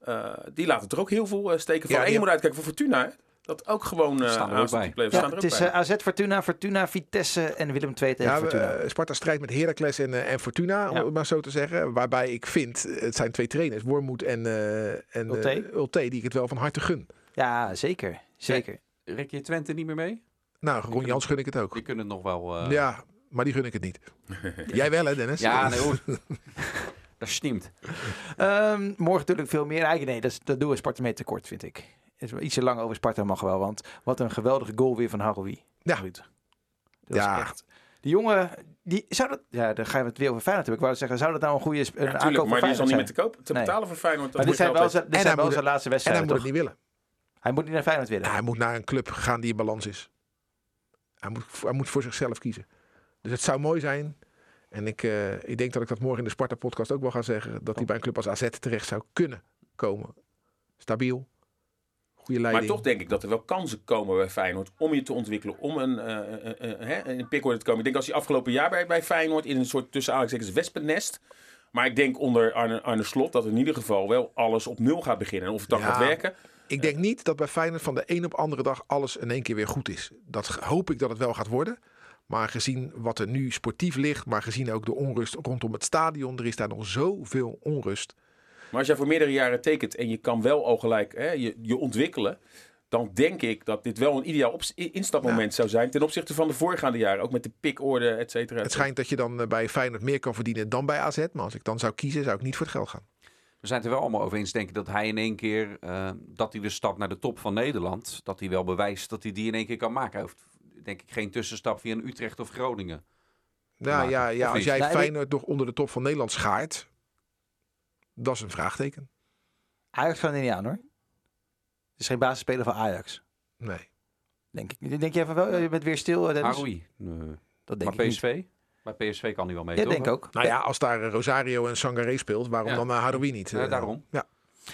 eh, die laten er ook heel veel eh, steken van. Ja, en je moet uitkijken voor Fortuna. hè. Dat ook gewoon Staan er ook aanstaat bij. die play-offs. Ja, staan er het ook is bij. AZ Fortuna, Fortuna, Vitesse en Willem II tegen ja, Fortuna. Sparta strijdt met Heracles en, en Fortuna, om het maar zo te zeggen. Waarbij ik vind, het zijn twee trainers, Wormoed en, eh en Ulte. eh, Ulte, die ik het wel van harte gun. ja, zeker. Zeker. Rek je Twente niet meer mee? Nou, Ron Jans gun ik het ook. Die kunnen het nog wel... eh, Ja, maar die gun ik het niet. Jij wel hè Dennis? Ja, nee hoor. Dat sneemt. Ehm, morgen natuurlijk veel meer. Eigenlijk nee, dat, dat doen we Sparta mee tekort, vind ik. Ietsje lang over Sparta mag wel, want wat een geweldige goal weer van Haroui. Ja. Ruud. Dat was Ja. echt. Die jongen, die zou dat, ja, dan gaan we het weer over Feyenoord hebben. Ik wou zeggen, zou dat nou een goede een Ja, aankoop tuurlijk, maar die is al niet meer te koop. Te Nee. betalen voor Feyenoord. Dat Maar dit moet je zijn wel zijn, dit wel zijn laatste En hij moet het niet willen. Hij moet niet naar Feyenoord willen. Hij moet naar een club gaan die in balans is. Hij moet, hij moet voor zichzelf kiezen. Dus het zou mooi zijn. En ik, eh, ik denk dat ik dat morgen in de Sparta-podcast ook wel ga zeggen. Dat hij bij een club als AZ terecht zou kunnen komen. Stabiel. Goede Maar leiding. toch denk ik dat er wel kansen komen bij Feyenoord om je te ontwikkelen, om een, een pickorde te komen. Ik denk als hij afgelopen jaar bij, bij Feyenoord in een soort tussen aanhalingstekens wespennest. Maar ik denk onder Arne, Arne Slot dat in ieder geval wel alles op nul gaat beginnen. En of het dan Ja. gaat werken. Ik denk niet dat bij Feyenoord van de een op andere dag alles in één keer weer goed is. Dat hoop ik dat het wel gaat worden. Maar gezien wat er nu sportief ligt, maar gezien ook de onrust rondom het stadion, er is daar nog zoveel onrust. Maar als jij voor meerdere jaren tekent en je kan wel al gelijk hè, je, je ontwikkelen. Dan denk ik dat dit wel een ideaal instapmoment zou zijn ten opzichte van de voorgaande jaren. Ook met de pikorde, et cetera. Het schijnt dat je dan eh, bij Feyenoord meer kan verdienen dan bij AZ. Maar als ik dan zou kiezen, zou ik niet voor het geld gaan. We zijn het er wel allemaal over eens, denk ik, dat hij in één keer, eh, dat hij de stap naar de top van Nederland, dat hij wel bewijst dat hij die in één keer kan maken. Hij hoeft, denk ik, geen tussenstap via een Utrecht of Groningen. Ja, maken. ja, ja als niet? jij Feyenoord nog onder de top van Nederland schaart, dat is een vraagteken. Ajax kan er niet aan hoor. Het is geen basisspeler van Ajax. Nee. Denk ik. Denk jij van wel? Je bent weer stil, eh? Haroui. Nee. Dat denk Maar ik PSV? Bij PSV kan hij wel mee, niet. Ja, toch? denk ook. Nou ja, als daar eh, Rosario en Sangaré speelt, waarom Ja. dan uh, Haroui niet? Ja, Eh, daarom. Ja.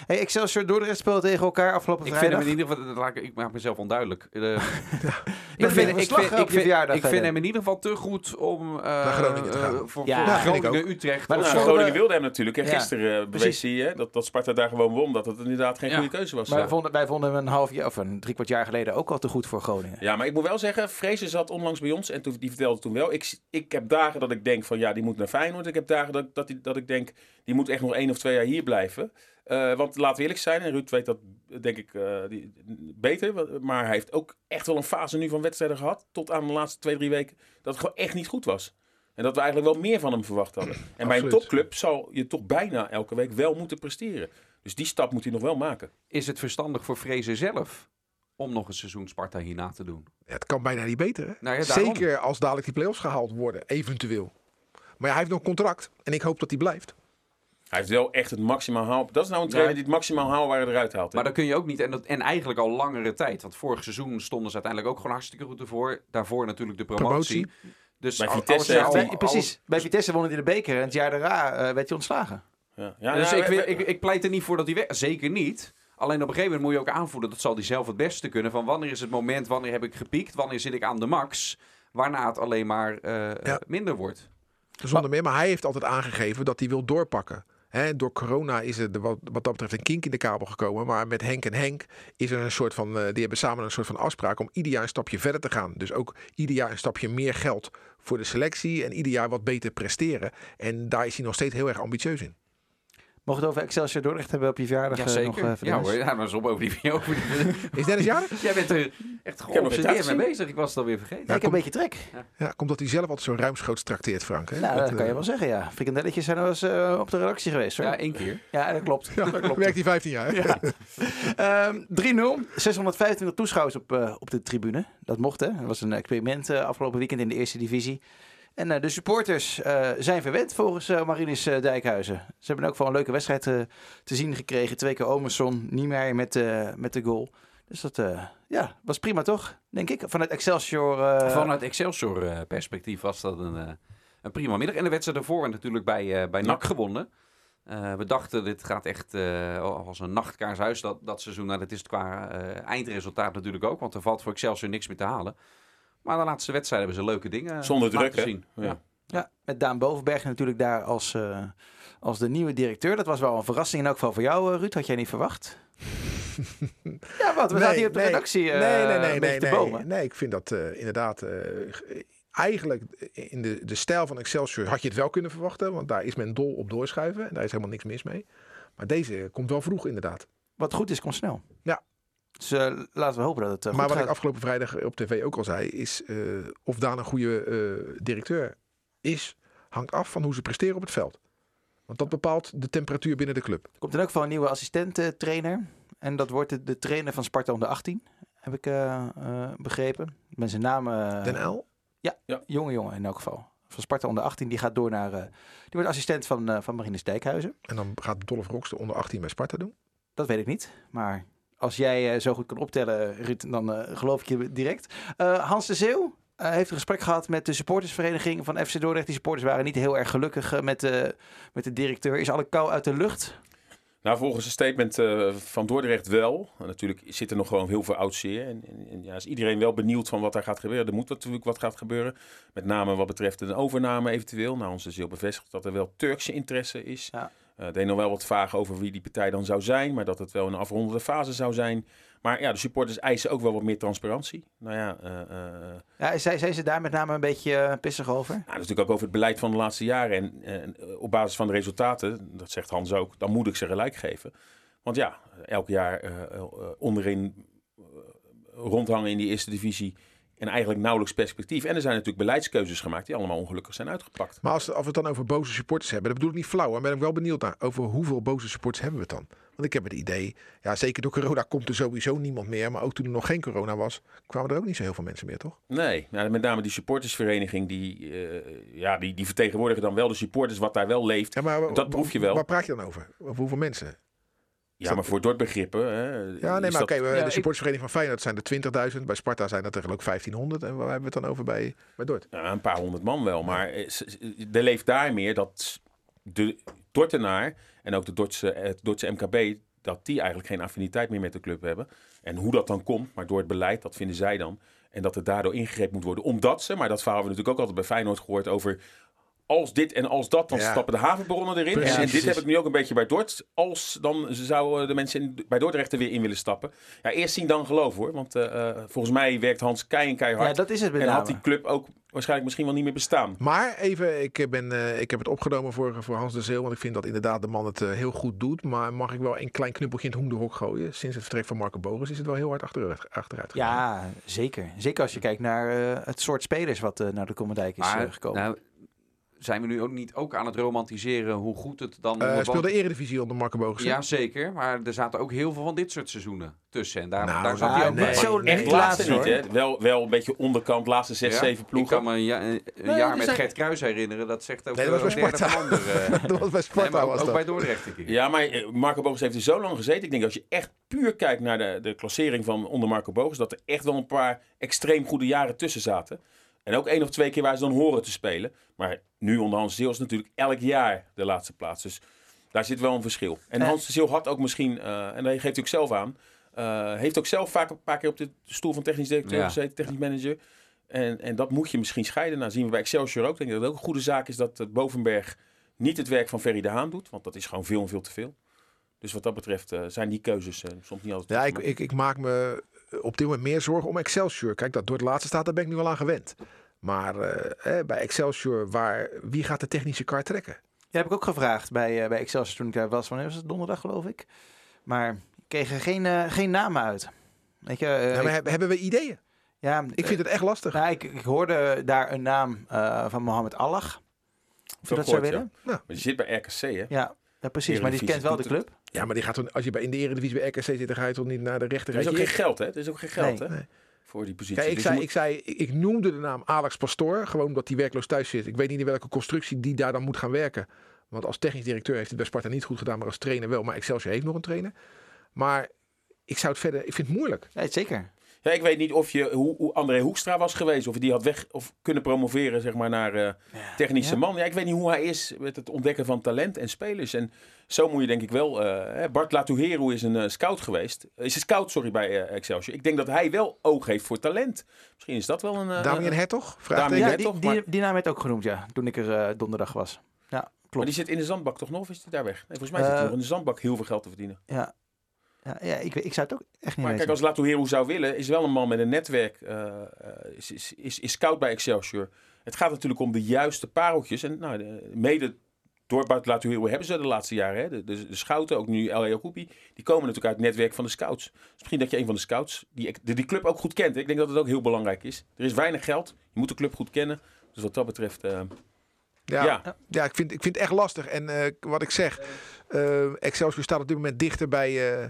Hey, Excelsior Dordrecht speelde tegen elkaar afgelopen Ik vind hem in ieder geval, laat ik, ik maak mezelf onduidelijk. Eh, ik vind, ik vind, ik vind, ik vind hem in ieder geval te goed om eh, Groningen te eh, gaan. voor, Ja, voor Groningen, Utrecht. Maar Nou, Groningen wilde hem natuurlijk. En Ja, gisteren bewees hij hè, dat, dat Sparta daar gewoon won. Dat het inderdaad geen Ja. goede keuze was. Maar Ja. wij, vonden, wij vonden hem een half jaar of een drie kwart jaar geleden ook al te goed voor Groningen. Ja, maar ik moet wel zeggen, Vrezen zat onlangs bij ons en toen, die vertelde toen wel. Ik, ik heb dagen dat ik denk van ja, die moet naar Feyenoord. Ik heb dagen dat, dat, die, dat ik denk, die moet echt nog één of twee jaar hier blijven. Eh, want laten we eerlijk zijn, en Ruud weet dat denk ik eh, die, beter. Maar hij heeft ook echt wel een fase nu van wedstrijden gehad. Tot aan de laatste twee, drie weken. Dat het gewoon echt niet goed was. En dat we eigenlijk wel meer van hem verwacht hadden. En bij een topclub zal je toch bijna elke week wel moeten presteren. Dus die stap moet hij nog wel maken. Is het verstandig voor Vrezen zelf om nog een seizoen Sparta hierna te doen? Ja, het kan bijna niet beter. Hè? Nou ja. Zeker als dadelijk die play-offs gehaald worden, eventueel. Maar ja, hij heeft nog een contract en ik hoop dat hij blijft. Hij heeft wel echt het maximaal haal. Dat is nou een Ja. trainer die het maximaal haalbare eruit haalt. hè? Maar dan kun je ook niet, en, dat, en eigenlijk al langere tijd. Want vorig seizoen stonden ze uiteindelijk ook gewoon hartstikke goed ervoor. Daarvoor natuurlijk de promotie. Dus Bij Vitesse al- precies. Bij Vitesse won hij de beker en het jaar daarna eh, werd hij ontslagen. Ja, ja, dus ja, ik, we- wil- we- ik, ik pleit er niet voor dat hij weg... Zeker niet. Alleen op een gegeven moment moet je ook aanvoelen... dat zal hij zelf het beste kunnen. Van wanneer is het moment, wanneer heb ik gepiekt... wanneer zit ik aan de max... waarna het alleen maar eh, Ja. minder wordt. Zonder meer, maar hij heeft altijd aangegeven dat hij wil doorpakken. Door corona is er wat, wat dat betreft een kink in de kabel gekomen. Maar met Henk en Henk is er een soort van. eh, die hebben samen een soort van afspraak om ieder jaar een stapje verder te gaan. Dus ook ieder jaar een stapje meer geld voor de selectie. En ieder jaar wat beter presteren. En daar is hij nog steeds heel erg ambitieus in. Mocht het over Excelsior Dordrecht hebben op je verjaardag eh, nog Jazeker. even ja hoor, ja, maar zo over die... Over die Is Dennis jarig? Jij bent er echt heb nog geobsedeerd mee bezig. Ik was het alweer vergeten. Ja, ik heb een beetje trek. Ja, komt dat hij zelf altijd zo ruimschoots trakteert, Frank. Hè? Nou, Dat, dat kan je eh, wel zeggen, ja. Frikandelletjes zijn wel eens eh, op de redactie geweest, hoor. Ja, één keer. Ja, dat klopt. Ja, dat klopt. werkt hij 15 jaar. hè? Ja. Ehm, 3-0. 625 toeschouwers op, eh, op de tribune. Dat mocht, hè. Dat was een experiment eh, afgelopen weekend in de eerste divisie. En eh, de supporters eh, zijn verwend volgens eh Marinus Dijkhuizen. Ze hebben ook wel een leuke wedstrijd te zien gekregen. Twee keer Omerson, Niemeyer met, eh, met de goal. Dus dat ja, was prima toch, denk ik. Vanuit Excelsior... Vanuit Excelsior-perspectief was dat een, een prima middag. En de wedstrijd ervoor natuurlijk bij, bij NAC gewonnen. We dachten, dit gaat echt als een nachtkaarshuis dat, dat seizoen. Nou, dat is het qua eindresultaat natuurlijk ook. Want er valt voor Excelsior niks meer te halen. Maar de laatste wedstrijd hebben ze leuke dingen Zonder laten druk, zien. Ja. Ja, met Daan Bovenberg natuurlijk daar als, eh, als de nieuwe directeur. Dat was wel een verrassing in elk geval voor jou, eh, Ruud. Had jij niet verwacht? ja, wat? We zaten hier op de redactie eh, nee, nee, nee, nee, nee, bomen. nee, ik vind dat eh, inderdaad eh, eigenlijk in de, de stijl van Excelsior had je het wel kunnen verwachten, want daar is men dol op doorschuiven en daar is helemaal niks mis mee. Maar deze komt wel vroeg inderdaad. Wat goed is, komt snel. Ja. Dus eh, laten we hopen dat het eh, maar goed wat ik afgelopen vrijdag op tv ook al zei, is eh, of Daan een goede eh, directeur is, hangt af van hoe ze presteren op het veld. Want dat bepaalt de temperatuur binnen de club. Er komt in elk geval een nieuwe assistent-trainer. En dat wordt de, de trainer van Sparta onder 18. Heb ik begrepen. Ik ben zijn naam... eh, Den L, jonge jongen in elk geval. Van Sparta onder 18. Die gaat door naar... eh, die wordt assistent van, eh van Marinus Dijkhuizen. en dan gaat Dolph de onder 18 bij Sparta doen. Dat weet ik niet. Maar als jij eh, zo goed kan optellen, Ruud, dan eh, geloof ik je direct. Eh, Hans de Zeeuw heeft een gesprek gehad met de supportersvereniging van FC Dordrecht. Die supporters waren niet heel erg gelukkig met, de met de directeur. Is alle kou uit de lucht? Nou, volgens een statement van Dordrecht wel. Natuurlijk zit er nog gewoon heel veel oud zeer. En, en, en ja, is iedereen wel benieuwd van wat daar gaat gebeuren. Er moet natuurlijk wat gaat gebeuren. Met name wat betreft een overname eventueel. Nou, is heel bevestigd dat er wel Turkse interesse is. Ja. Er deed nog wel wat vragen over wie die partij dan zou zijn. Maar dat het wel een afrondende fase zou zijn. Maar ja, de supporters eisen ook wel wat meer transparantie. Nou ja, eh, eh, Ja, zijn, zijn ze daar met name een beetje pissig over? nou, dat is natuurlijk ook over het beleid van de laatste jaren. En, op basis van de resultaten, dat zegt Hans ook, dan moet ik ze gelijk geven. Want ja, elk jaar onderin rondhangen in die eerste divisie. En eigenlijk nauwelijks perspectief. En er zijn natuurlijk beleidskeuzes gemaakt die allemaal ongelukkig zijn uitgepakt. Maar als, als we het dan over boze supporters hebben, dat bedoel ik niet flauw. Maar ben ik wel benieuwd naar over hoeveel boze supporters hebben we het dan? Want ik heb het idee, ja zeker door corona komt er sowieso niemand meer. Maar ook toen er nog geen corona was, kwamen er ook niet zo heel veel mensen meer, toch? Nee, nou, met name die supportersvereniging, die, eh, ja, die, die vertegenwoordigen dan wel de supporters wat daar wel leeft. Ja, maar Dat proef je wel. Waar praat je dan over? Over hoeveel mensen? Ja, maar voor Dortbegrippen. Hè, Ja, nee, maar oké, Ja, de supportersvereniging van Feyenoord zijn er 20.000. Bij Sparta zijn dat er geloof ik 1500. En waar hebben we het dan over bij, bij Dort? Ja, een paar honderd man wel. Maar eh, s- er leeft daar meer dat de Dortenaar en ook de Dordtse, het Dordtse MKB dat die eigenlijk geen affiniteit meer met de club hebben. En hoe dat dan komt, maar door het beleid, dat vinden zij dan. En dat er daardoor ingegrepen moet worden. Omdat ze, maar dat verhaal hebben we natuurlijk ook altijd bij Feyenoord gehoord over als dit en als dat, dan Ja. stappen de havenbronnen erin. En, Precies. en dit heb ik nu ook een beetje bij Dort. Als dan zouden de mensen in, bij Dordrecht er weer in willen stappen. Ja, eerst zien dan geloven hoor. Want eh, eh, volgens mij werkt Hans kei en keihard. Ja, dat is het en had die club ook waarschijnlijk misschien wel niet meer bestaan. Maar even, ik, ben, eh, ik heb het opgenomen voor, voor Hans de Zeel. Want ik vind dat inderdaad de man het heel goed doet. Maar mag ik wel een klein knuppeltje in het hoenderhok gooien? Sinds het vertrek van Marco Bogus is het wel heel hard achteruit, achteruit gegaan. Ja, zeker. Zeker als je kijkt naar eh, het soort spelers wat naar de Komendijk is Maar gekomen. nou, zijn we nu ook niet ook aan het romantiseren hoe goed het dan... Eh, onder speelde Eredivisie onder Marco hè? Ja, zeker. Maar er zaten ook heel veel van dit soort seizoenen tussen. En daar, Nou, daar zat nou, hij ook nee. bij. Zo Echt laatste niet, hè? Wel, wel een beetje onderkant, laatste zes, Ja? zeven Ik ploegen. kan me een, ja- een jaar met zijn- Gert Kruis herinneren. Dat zegt ook Nee, dat was een bij derde Sparta. eh. dat was bij Sparta. Ook, was ook dat. bij Dordrecht een keer. Ja, maar eh, Marco Bogus heeft er zo lang gezeten. Ik denk als je echt puur kijkt naar de, de klassering van onder Marco Bogus, dat er echt wel een paar extreem goede jaren tussen zaten. En ook één of twee keer waar ze dan horen te spelen. Maar nu onder Hans is natuurlijk elk jaar de laatste plaats. Dus daar zit wel een verschil. En. Hans de Zeel had ook misschien, eh, en dat geeft hij ook zelf aan, eh, heeft ook zelf vaak een paar keer op de stoel van technisch directeur Ja. gezeten, technisch manager. En, en dat moet je misschien scheiden. Nou zien we bij Excelsior ook. Ik denk dat het ook een goede zaak is dat eh, Bovenberg niet het werk van Ferry de Haan doet. Want dat is gewoon veel en veel te veel. Dus wat dat betreft zijn die keuzes soms niet altijd Ja, ik, ik, ik maak me op dit moment meer zorgen om Excelsior. Kijk, dat door het laatste staat, daar ben ik nu wel aan gewend. Maar eh, eh, bij Excelsior, waar, wie gaat de technische kar trekken? Ja, heb ik ook gevraagd bij, eh, bij Excelsior toen ik daar was. Wanneer was het? Donderdag geloof ik. Maar ik kreeg er geen, eh, geen namen uit. Weet je, Ja, maar ik- heb- hebben we ideeën? ja, Ik vind het echt lastig. Nou, ik, ik hoorde daar een naam eh, van Mohamed Allah. Of dat zou willen? Maar je zit bij RKC, hè? Ja, ja, precies. Maar die kent wel de club. Ja, maar die gaat toen, als je bij, in de Eredivisie bij RKC zit, dan ga je toch niet naar de rechter. Er is ook geen geld, hè? Er is ook geen geld, Nee. hè? Nee. Voor die positie. Kijk, ik, Dus je zei, moet- ik, zei, ik, ik noemde de naam Alex Pastoor, gewoon omdat hij werkloos thuis zit. Ik weet niet in welke constructie die daar dan moet gaan werken. Want als technisch directeur heeft het bij Sparta niet goed gedaan, maar als trainer wel. Maar Excelsior heeft nog een trainer. Maar ik zou het verder, ik vind het moeilijk. Ja, zeker. Ja, ik weet niet of je, hoe, hoe André Hoekstra was geweest. Of hij die had weg of kunnen promoveren zeg maar, naar eh, technische Ja. man. Ja, ik weet niet hoe hij is met het ontdekken van talent en spelers. En zo moet je denk ik wel... eh, hè, Bart Latuhero is een eh, scout geweest. Is een scout, sorry, bij Excelsior. Ik denk dat hij wel oog heeft voor talent. Misschien is dat wel een... eh, Damien Hertog? Damien Vraagteken. Ja, net die, toch, die, maar- die naam werd ook genoemd, ja. Toen ik er eh, donderdag was. Ja, maar klopt. die zit in de zandbak toch nog? Of is hij daar weg? Nee, volgens mij zit hij nog in de zandbak heel veel geld te verdienen. Ja, ja, ja ik, ik zou het ook echt niet Maar weten. kijk, als Latuhero zou willen, is wel een man met een netwerk. eh, eh, is, is, is, is scout bij Excelsior. Het gaat natuurlijk om de juiste pareltjes. En nou, de- mede door Bart Latuhero hebben ze de laatste jaren. Hè, de, de, de scouten, ook nu El Jacoubi, die komen natuurlijk uit het netwerk van de scouts. Dus misschien dat je een van de scouts, die, die, die club ook goed kent. hè. Ik denk dat het ook heel belangrijk is. Er is weinig geld. Je moet de club goed kennen. Dus wat dat betreft, eh, Ja, ja. ja. ik, vind, ik vind het echt lastig. En eh, wat ik zeg, Excelsior staat op dit moment dichter bij, eh,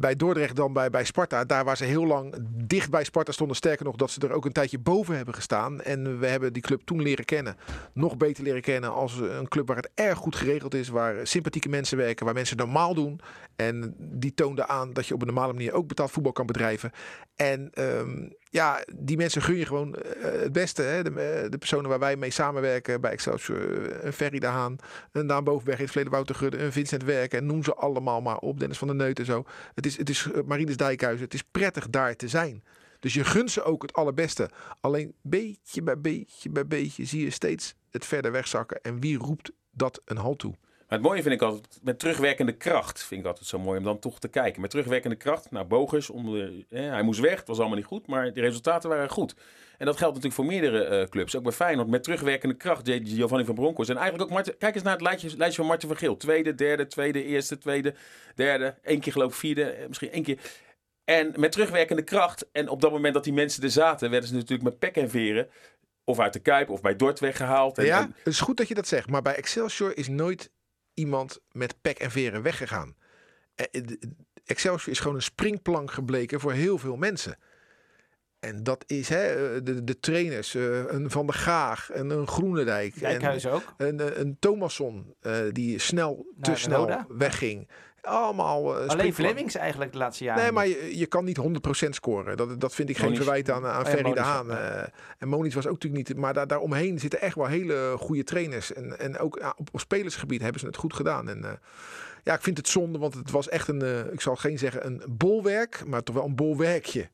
bij Dordrecht dan bij, bij Sparta. Daar waar ze heel lang dicht bij Sparta stonden. Sterker nog, dat ze er ook een tijdje boven hebben gestaan. En we hebben die club toen leren kennen. Nog beter leren kennen als een club waar het erg goed geregeld is. Waar sympathieke mensen werken. Waar mensen normaal doen. En die toonde aan dat je op een normale manier ook betaald voetbal kan bedrijven. En ehm, ja, die mensen gun je gewoon eh, het beste. Hè? De, eh, de personen waar wij mee samenwerken bij Excelsior. eh, Een Ferry de Haan, een Daan Bovenberg in het verleden Wouter Gudde, een Vincent Werken. En noem ze allemaal maar op. Dennis van der Neut en zo. Het is, het is eh, Marinus Dijkhuizen. Het is prettig daar te zijn. Dus je gunt ze ook het allerbeste. Alleen beetje bij beetje bij beetje zie je steeds het verder wegzakken. En wie roept dat een halt toe? Het mooie vind ik altijd, met terugwerkende kracht vind ik altijd zo mooi om dan toch te kijken. Met terugwerkende kracht, nou Bogus, hij moest weg, het was allemaal niet goed, maar de resultaten waren goed. En dat geldt natuurlijk voor meerdere eh, clubs, ook bij Feyenoord. Met terugwerkende kracht, Giovanni van Bronckhorst. En eigenlijk ook, Marten, kijk eens naar het lijstje, lijstje van Marten van Geel. Tweede, derde, tweede, eerste, tweede, derde. één keer geloof ik vierde, eh, misschien één keer. En met terugwerkende kracht, en op dat moment dat die mensen er zaten, werden ze natuurlijk met pek en veren... Of uit de Kuip, of bij Dort weggehaald. En, ja, en- het is goed dat je dat zegt. Maar bij Excelsior is nooit iemand met pek en veren weggegaan. Eh, Excelsior is gewoon een springplank gebleken voor heel veel mensen. En dat is hè, eh, de, de trainers, eh, een Van der Gaag, en een Groenendijk. en Dijkhuizen ook. een, eh, een Thomasson, die snel, te snel Roda. wegging. Allemaal... Alleen. Flemings eigenlijk de laatste jaren. Nee, maar je, je kan niet 100% scoren. Dat, dat vind ik geen verwijt aan, aan Oh ja, Ferry de Haan. en Moniz was ook natuurlijk niet... Maar daar, daaromheen zitten echt wel hele goede trainers. En, en ook op, op spelersgebied hebben ze het goed gedaan. En ja, ik vind het zonde, want het was echt een... ik zal geen zeggen een bolwerk, maar toch wel een bolwerkje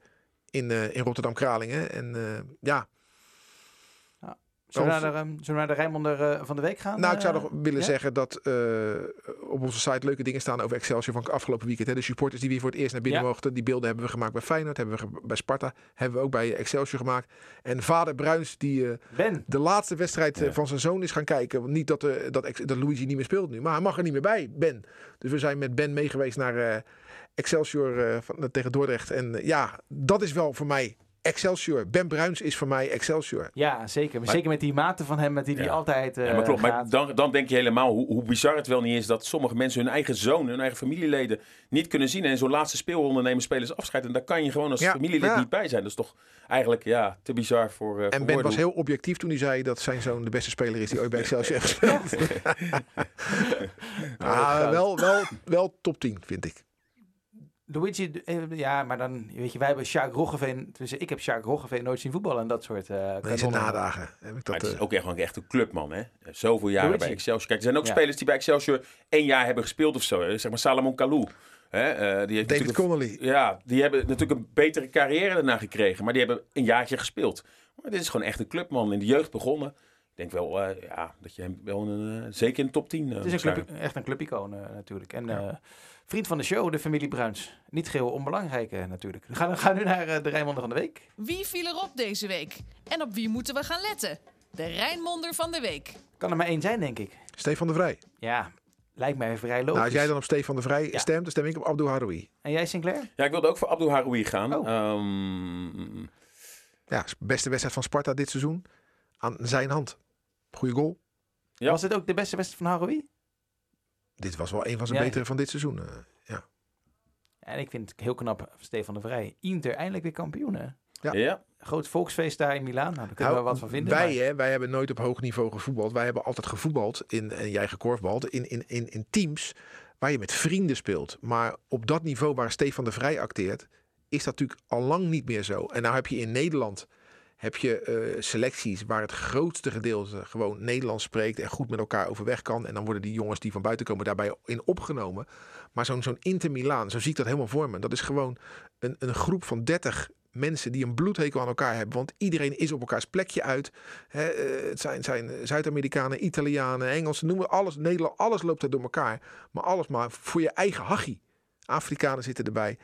in, eh, in Rotterdam-Kralingen. En eh, ja, Zullen we naar de, zullen we naar de Rijnmonder eh, van de week gaan? Nou, ik zou nog willen ja? zeggen dat eh, op onze site leuke dingen staan over Excelsior van afgelopen weekend. Hè. De supporters die weer voor het eerst naar binnen Ja. mochten. Die beelden hebben we gemaakt bij Feyenoord, hebben we ge- bij Sparta, hebben we ook bij Excelsior gemaakt. En vader Bruins die eh, Ben. de laatste wedstrijd Ja. van zijn zoon is gaan kijken. Niet dat, eh, dat, Ex- dat Luigi niet meer speelt nu, maar hij mag er niet meer bij, Ben. Dus we zijn met Ben meegeweest naar eh, Excelsior eh, van, tegen Dordrecht. En eh, ja, dat is wel voor mij Excelsior. Ben Bruins is voor mij Excelsior. Ja, zeker. Maar zeker met die maten van hem, met die die altijd eh Ja, maar klopt. Maar dan, dan denk je helemaal hoe, hoe bizar het wel niet is dat sommige mensen hun eigen zoon, hun eigen familieleden niet kunnen zien. En zo'n laatste speelronde nemen spelers afscheid. En daar kan je gewoon als Ja, familielid ja. niet bij zijn. Dat is toch eigenlijk ja, te bizar voor. eh, voor En Ben woorden. was heel objectief toen hij zei dat zijn zoon de beste speler is die ooit bij Excelsior heeft gespeeld. Ah, wel, wel, wel top 10, vind ik. Luigi, eh, ja, maar dan, weet je, wij hebben Sjaak Roggeveen, tenminste, ik heb Sjaak Roggeveen nooit zien voetballen en dat soort eh Deze kanonnen. nadagen heb ik Maar dat. het is eh, ook echt, gewoon echt een clubman, hè? Zoveel jaren Luigi. bij Excelsior. Kijk, er zijn ook Ja. spelers die bij Excelsior één jaar hebben gespeeld of zo. Zeg maar Salomon Kalou. Hè? eh, die heeft David Connolly. Ja, die hebben natuurlijk een betere carrière daarna gekregen. Maar die hebben een jaartje gespeeld. Maar dit is gewoon echt een clubman. In de jeugd begonnen. Ik denk wel eh, ja, dat je hem wel een, eh, zeker in de top 10 uh, Het is een club, echt een clubicoon eh, natuurlijk. En eh, vriend van de show, de familie Bruins. Niet geheel onbelangrijk eh, natuurlijk. We gaan, we gaan nu naar eh, de Rijnmonder van de week. Wie viel erop deze week? En op wie moeten we gaan letten? De Rijnmonder van de week. Kan er maar één zijn, denk ik. Stefan de Vrij. Ja, lijkt mij vrij logisch. Nou, als jij dan op Stefan de Vrij Ja. stemt, dan stem ik op Abdou Haroui. En jij, Sinclair? Ja, ik wilde ook voor Abdul Haroui gaan. Oh. Ehm, Ja, beste wedstrijd van Sparta dit seizoen. Aan zijn hand. Goeie goal. Ja. Was dit ook de beste wedstrijd van Haroui? Dit was wel een van zijn Ja. betere van dit seizoen. eh, ja. En ik vind het heel knap, Stefan de Vrij. Inter eindelijk weer kampioen, hè? Ja. ja. Groot volksfeest daar in Milaan. Nou, daar kunnen Nou, we wat van vinden. Wij, maar- hè, wij hebben nooit op hoog niveau gevoetbald. Wij hebben altijd gevoetbald, in, en jij gekorfbald, in, in, in, in teams waar je met vrienden speelt. Maar op dat niveau waar Stefan de Vrij acteert, is dat natuurlijk al lang niet meer zo. En nou heb je in Nederland heb je eh, selecties waar het grootste gedeelte gewoon Nederlands spreekt en goed met elkaar overweg kan. En dan worden die jongens die van buiten komen daarbij in opgenomen. Maar zo'n zo'n Inter Milaan, zo zie ik dat helemaal voor me. Dat is gewoon een, een groep van 30 mensen die een bloedhekel aan elkaar hebben. Want iedereen is op elkaars plekje uit. Eh, het zijn, zijn Zuid-Amerikanen, Italianen, Engelsen, noem maar alles. Nederland, alles loopt er door elkaar. Maar alles maar voor je eigen hachie. Afrikanen zitten erbij.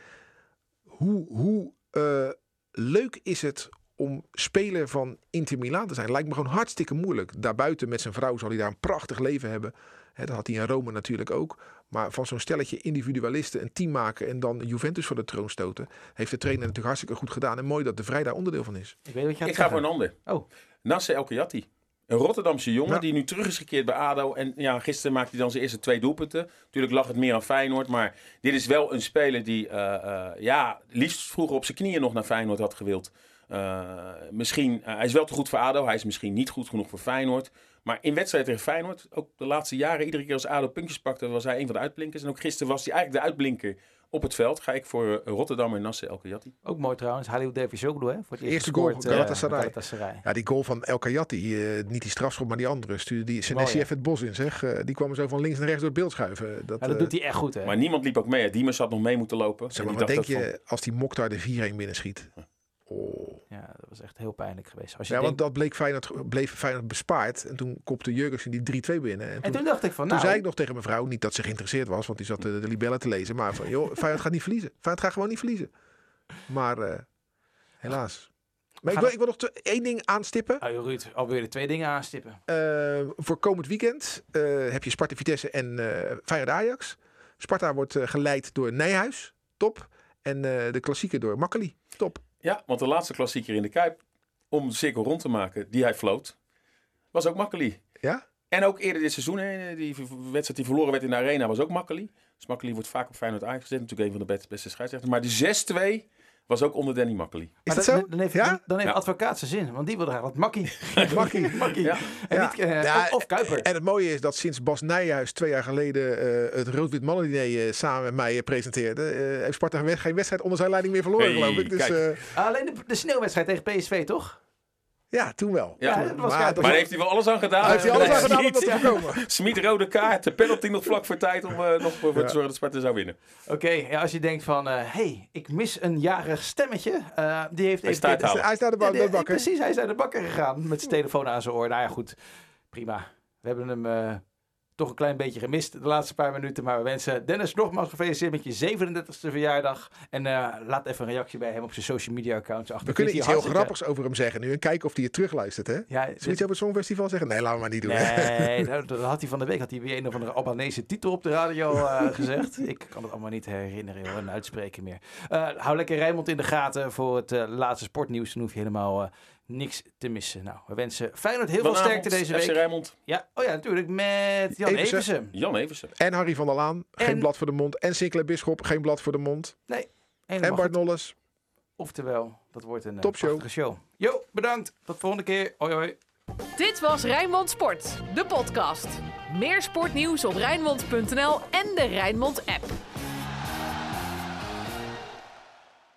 Hoe, hoe eh, leuk is het om speler van Inter Milaan te zijn? Lijkt me gewoon hartstikke moeilijk. Daarbuiten met zijn vrouw zal hij daar een prachtig leven hebben. Hè, dat had hij in Rome natuurlijk ook. Maar van zo'n stelletje individualisten een team maken en dan Juventus voor de troon stoten, heeft de trainer natuurlijk hartstikke goed gedaan. En mooi dat de Vrij daar onderdeel van is. Ik weet wat je Ik ga voor een ander. Oh. Nasser El Kayati. Een Rotterdamse jongen Ja. die nu terug is gekeerd bij ADO. En ja, gisteren maakte hij dan zijn eerste twee doelpunten. Natuurlijk lag het meer aan Feyenoord. Maar dit is wel een speler die eh, eh, ja, liefst vroeger op zijn knieën nog naar Feyenoord had gewild. Eh, misschien, eh, hij is wel te goed voor ADO. Hij is misschien niet goed genoeg voor Feyenoord. Maar in wedstrijden tegen Feyenoord, ook de laatste jaren, iedere keer als ADO puntjes pakte, was hij een van de uitblinkers. En ook gisteren was hij eigenlijk de uitblinker op het veld. Ga ik voor eh, Rotterdam en Nasser El Kayati. Ook mooi trouwens. Halil Davizoglu, hè? Voor het eerst Eerste goal van Galatasaray. Galatasaray. Ja, die goal van El Kayati, eh, niet die strafschop, maar die andere, stuurde die Senesi even het bos in, zeg. Eh, die kwam zo van links naar rechts door het beeld schuiven. Dat, Ja, dat doet hij echt goed, hè? Maar niemand liep ook mee. hè. Diemers had nog mee moeten lopen. zeg maar, die wat denk je als die Mokhtar de 4-1 binnenschiet? Oh. Ja, dat was echt heel pijnlijk geweest. Als je Ja, want dat bleek Feyenoord, bleef Feyenoord bespaard. En toen kopte Jurgensen die 3-2 binnen. En toen, En toen dacht ik van, toen nou, zei ik nog tegen mijn vrouw, niet dat ze geïnteresseerd was, want die zat de, de libellen te lezen. Maar van, joh, Feyenoord gaat niet verliezen. Feyenoord gaat gewoon niet verliezen. Maar eh, helaas. Maar ik wil, ik wil nog te- één ding aanstippen. Oh, Ruud, alweer de twee dingen aanstippen. Eh, voor komend weekend eh, heb je Sparta Vitesse en eh Feyenoord Ajax. Sparta wordt eh, geleid door Nijhuis, top. En eh, de klassieker door Makkeli, top. Ja, want de laatste klassieker in de Kuip, om de cirkel rond te maken, die hij floot, was ook Makkeli. Ja? En ook eerder dit seizoen, hè, die wedstrijd die verloren werd in de Arena, was ook Makkeli. Dus Makkeli wordt vaak op Feyenoord Ajax gezet. Natuurlijk een van de beste, scheidsrechters. Maar de 6-2 Was ook onder Danny Makkely. Is dat dan, zo? Dan heeft, Ja? dan, heeft Ja. advocaat zijn zin, want die wil eigenlijk makkie. Makkie. makkie. Ja. En Ja. niet, eh, Ja, of, of Kuiper. En het mooie is dat sinds Bas Nijhuis twee jaar geleden eh, het Rood-Wit Mannendiner eh, samen met mij presenteerde, eh, heeft Sparta geen- wedstrijd onder zijn leiding meer verloren, Hey, geloof ik. Dus eh, Alleen de, de sneeuwwedstrijd tegen PSV, toch? Ja, toen wel. Ja. Ja, dat was Maar heeft hij wel alles aan gedaan. Hij heeft hij alles aan gedaan om Smit- dat te voorkomen. Smit rode kaart, de penalty nog vlak voor tijd om eh, nog voor Ja. te zorgen dat Sparta zou winnen. Oké, ja, als je denkt van, hé, hey, ik mis een jarig stemmetje. eh, die heeft Hij even... staat dit-. Hij is naar de, ba- de bakker. Precies, hij is naar de bakker gegaan met zijn telefoon aan zijn oor. Nou ja, goed, prima. We hebben hem eh, toch een klein beetje gemist de laatste paar minuten. Maar we wensen Dennis nogmaals gefeliciteerd met je 37e verjaardag. En eh, laat even een reactie bij hem op zijn social media accounts achter. We kunnen iets heel grappigs over hem zeggen nu en kijken of hij het terugluistert. Hè? Ja, Zullen we iets over het Songfestival zeggen? Nee, laten we maar niet doen. Nee, dat, dat had hij van de week had hij weer een of andere Albanese titel op de radio eh, gezegd. Ik kan het allemaal niet herinneren joh, en uitspreken meer. Eh, hou lekker Rijnmond in de gaten voor het laatste sportnieuws. Dan hoef je helemaal niks te missen. Nou, we wensen Feyenoord heel veel sterkte deze FC week. Rijnmond, Ja, oh ja, natuurlijk met Jan Eversen. Eversen. Jan Eversen. En Harry van der Laan, geen En- blad voor de mond. En Sinclair Bisschop, geen blad voor de mond. Nee, En Bart goed. Nolles. Oftewel, dat wordt een eh, Topshow. show. Jo, bedankt. Tot de volgende keer. Hoi hoi. Dit was Rijnmond Sport, de podcast. Meer sportnieuws op Rijnmond.nl en de Rijnmond app.